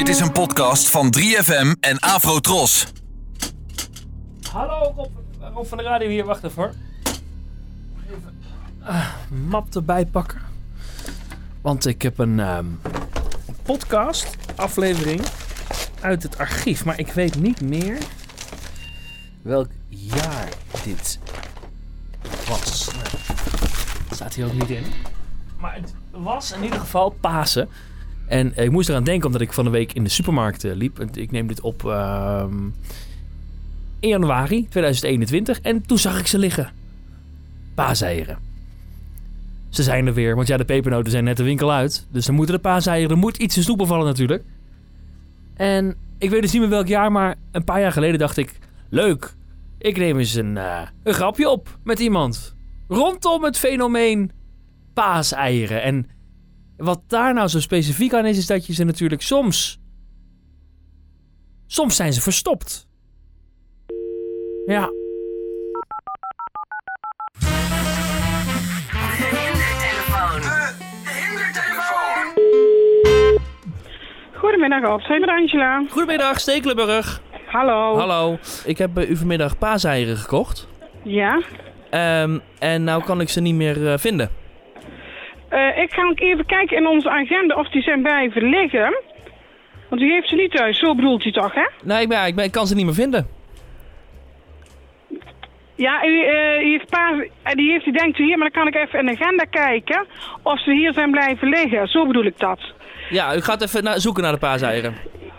Dit is een podcast van 3FM en Afrotros. Hallo, Rob, van de radio hier. Wacht even hoor. Even ah, map erbij pakken. Want ik heb een ehm, podcast aflevering uit het archief. Maar ik weet niet meer welk jaar dit was. Nou, staat hier ook niet in. Maar het was in ieder geval Pasen. En eh, ik moest eraan denken omdat ik van de week in de supermarkt eh, liep. Ik neem dit op ehm, in januari 2021. En toen zag ik ze liggen. Paaseieren. Ze zijn er weer, want ja, de pepernoten zijn net de winkel uit. Dus dan moeten de paaseieren, er moet iets te snoepen vallen natuurlijk. En ik weet dus niet meer welk jaar, maar een paar jaar geleden dacht ik... Leuk, ik neem eens een, eh, een grapje op met iemand. Rondom het fenomeen paaseieren. En wat daar nou zo specifiek aan is, is dat je ze natuurlijk soms... Soms zijn ze verstopt. Ja, Goedemiddag, Rob. Zijn met Angela. Goedemiddag, Stekelenburg. Hallo. Hallo. Ik heb bij u vanmiddag paaseieren gekocht. Ja. Ehm, en nou kan ik ze niet meer eh, vinden. Eh, ik ga ook even kijken in onze agenda of die zijn blijven liggen. Want u heeft ze niet thuis, zo bedoelt u toch, hè? Nee, ik, ben, ik, ben, ik kan ze niet meer vinden. Ja, u, eh, u heeft paas, eh, die heeft u denkt u hier, maar dan kan ik even in de agenda kijken of ze hier zijn blijven liggen. Zo bedoel ik dat. Ja, u gaat even na- zoeken naar de paaseieren.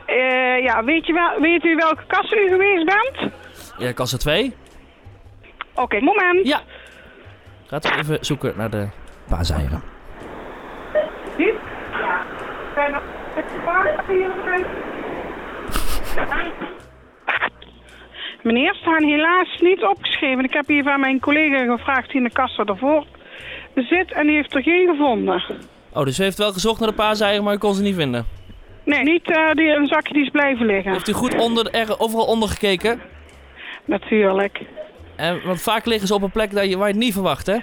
Eh, ja, weet, je wel, weet u welke kast u geweest bent? Ja, kassa 2. Oké, moment. Ja. Gaat even zoeken naar de paaseieren. Dit? Ja. Zijn er paas hier Meneer, staan helaas niet opgeschreven. Ik heb hier van mijn collega gevraagd die in de kassa ervoor bezit en die heeft er geen gevonden. Oh, dus u heeft wel gezocht naar de paaseieren, maar u kon ze niet vinden. Nee, niet eh, die, een zakje die is blijven liggen. Heeft u goed onder, er, overal onder gekeken? Natuurlijk. En, want vaak liggen ze op een plek dat je, waar je het niet verwacht, hè?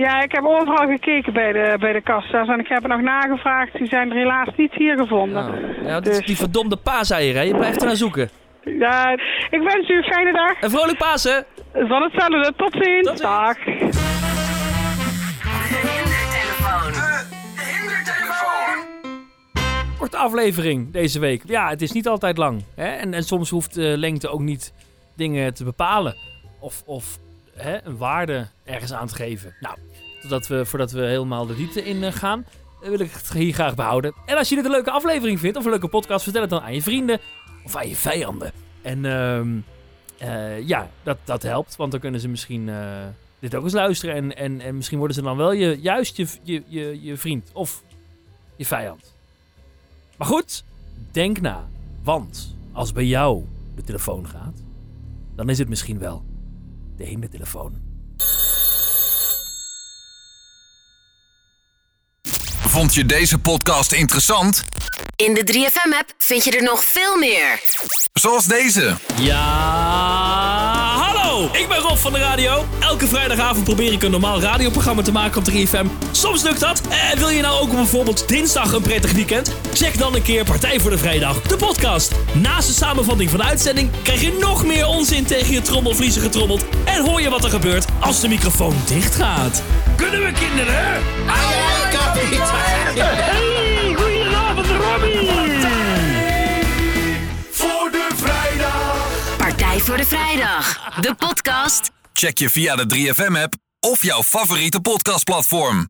Ja, ik heb overal gekeken bij de, bij de kassa's en ik heb er nog nagevraagd. Die zijn er helaas niet hier gevonden. Oh. Ja, dit is Dus- die verdomde paaseieren, hè? Je blijft er naar zoeken. Ja, ik wens u een fijne dag. En vrolijk Pasen! Van hetzelfde. Tot ziens. Tot ziens. Dag. Korte aflevering deze week. Ja, het is niet altijd lang. Hè? En, en soms hoeft de lengte ook niet dingen te bepalen. Of, of hè, een waarde ergens aan te geven. Nou, totdat we, voordat we helemaal de diepte in eh, gaan, eh, wil ik het hier graag behouden. En als je dit een leuke aflevering vindt, of een leuke podcast, vertel het dan aan je vrienden of aan je vijanden. En ehm, eh, ja, dat, dat helpt, want dan kunnen ze misschien dit ook eens luisteren. En, en, en misschien worden ze dan wel je, juist je, je, je, je vriend of je vijand. Maar goed, denk na. Want als bij jou de telefoon gaat, dan is het misschien wel de hindertelefoon. Vond je deze podcast interessant? In de 3FM-app vind je er nog veel meer. Zoals deze. Ja, hallo! Ik ben Rob van de radio. Elke vrijdagavond probeer ik een normaal radioprogramma te maken op 3FM. Soms lukt dat. En wil je nou ook bijvoorbeeld dinsdag een prettig weekend? Check dan een keer Partij voor de Vrijdag, de podcast. Naast de samenvatting van de uitzending krijg je nog meer onzin tegen je trommelvliezen getrommeld. En hoor je wat er gebeurt als de microfoon dicht gaat. Kunnen we kinderen? Voor de Vrijdag, de podcast. Check je via de 3FM-app of jouw favoriete podcastplatform.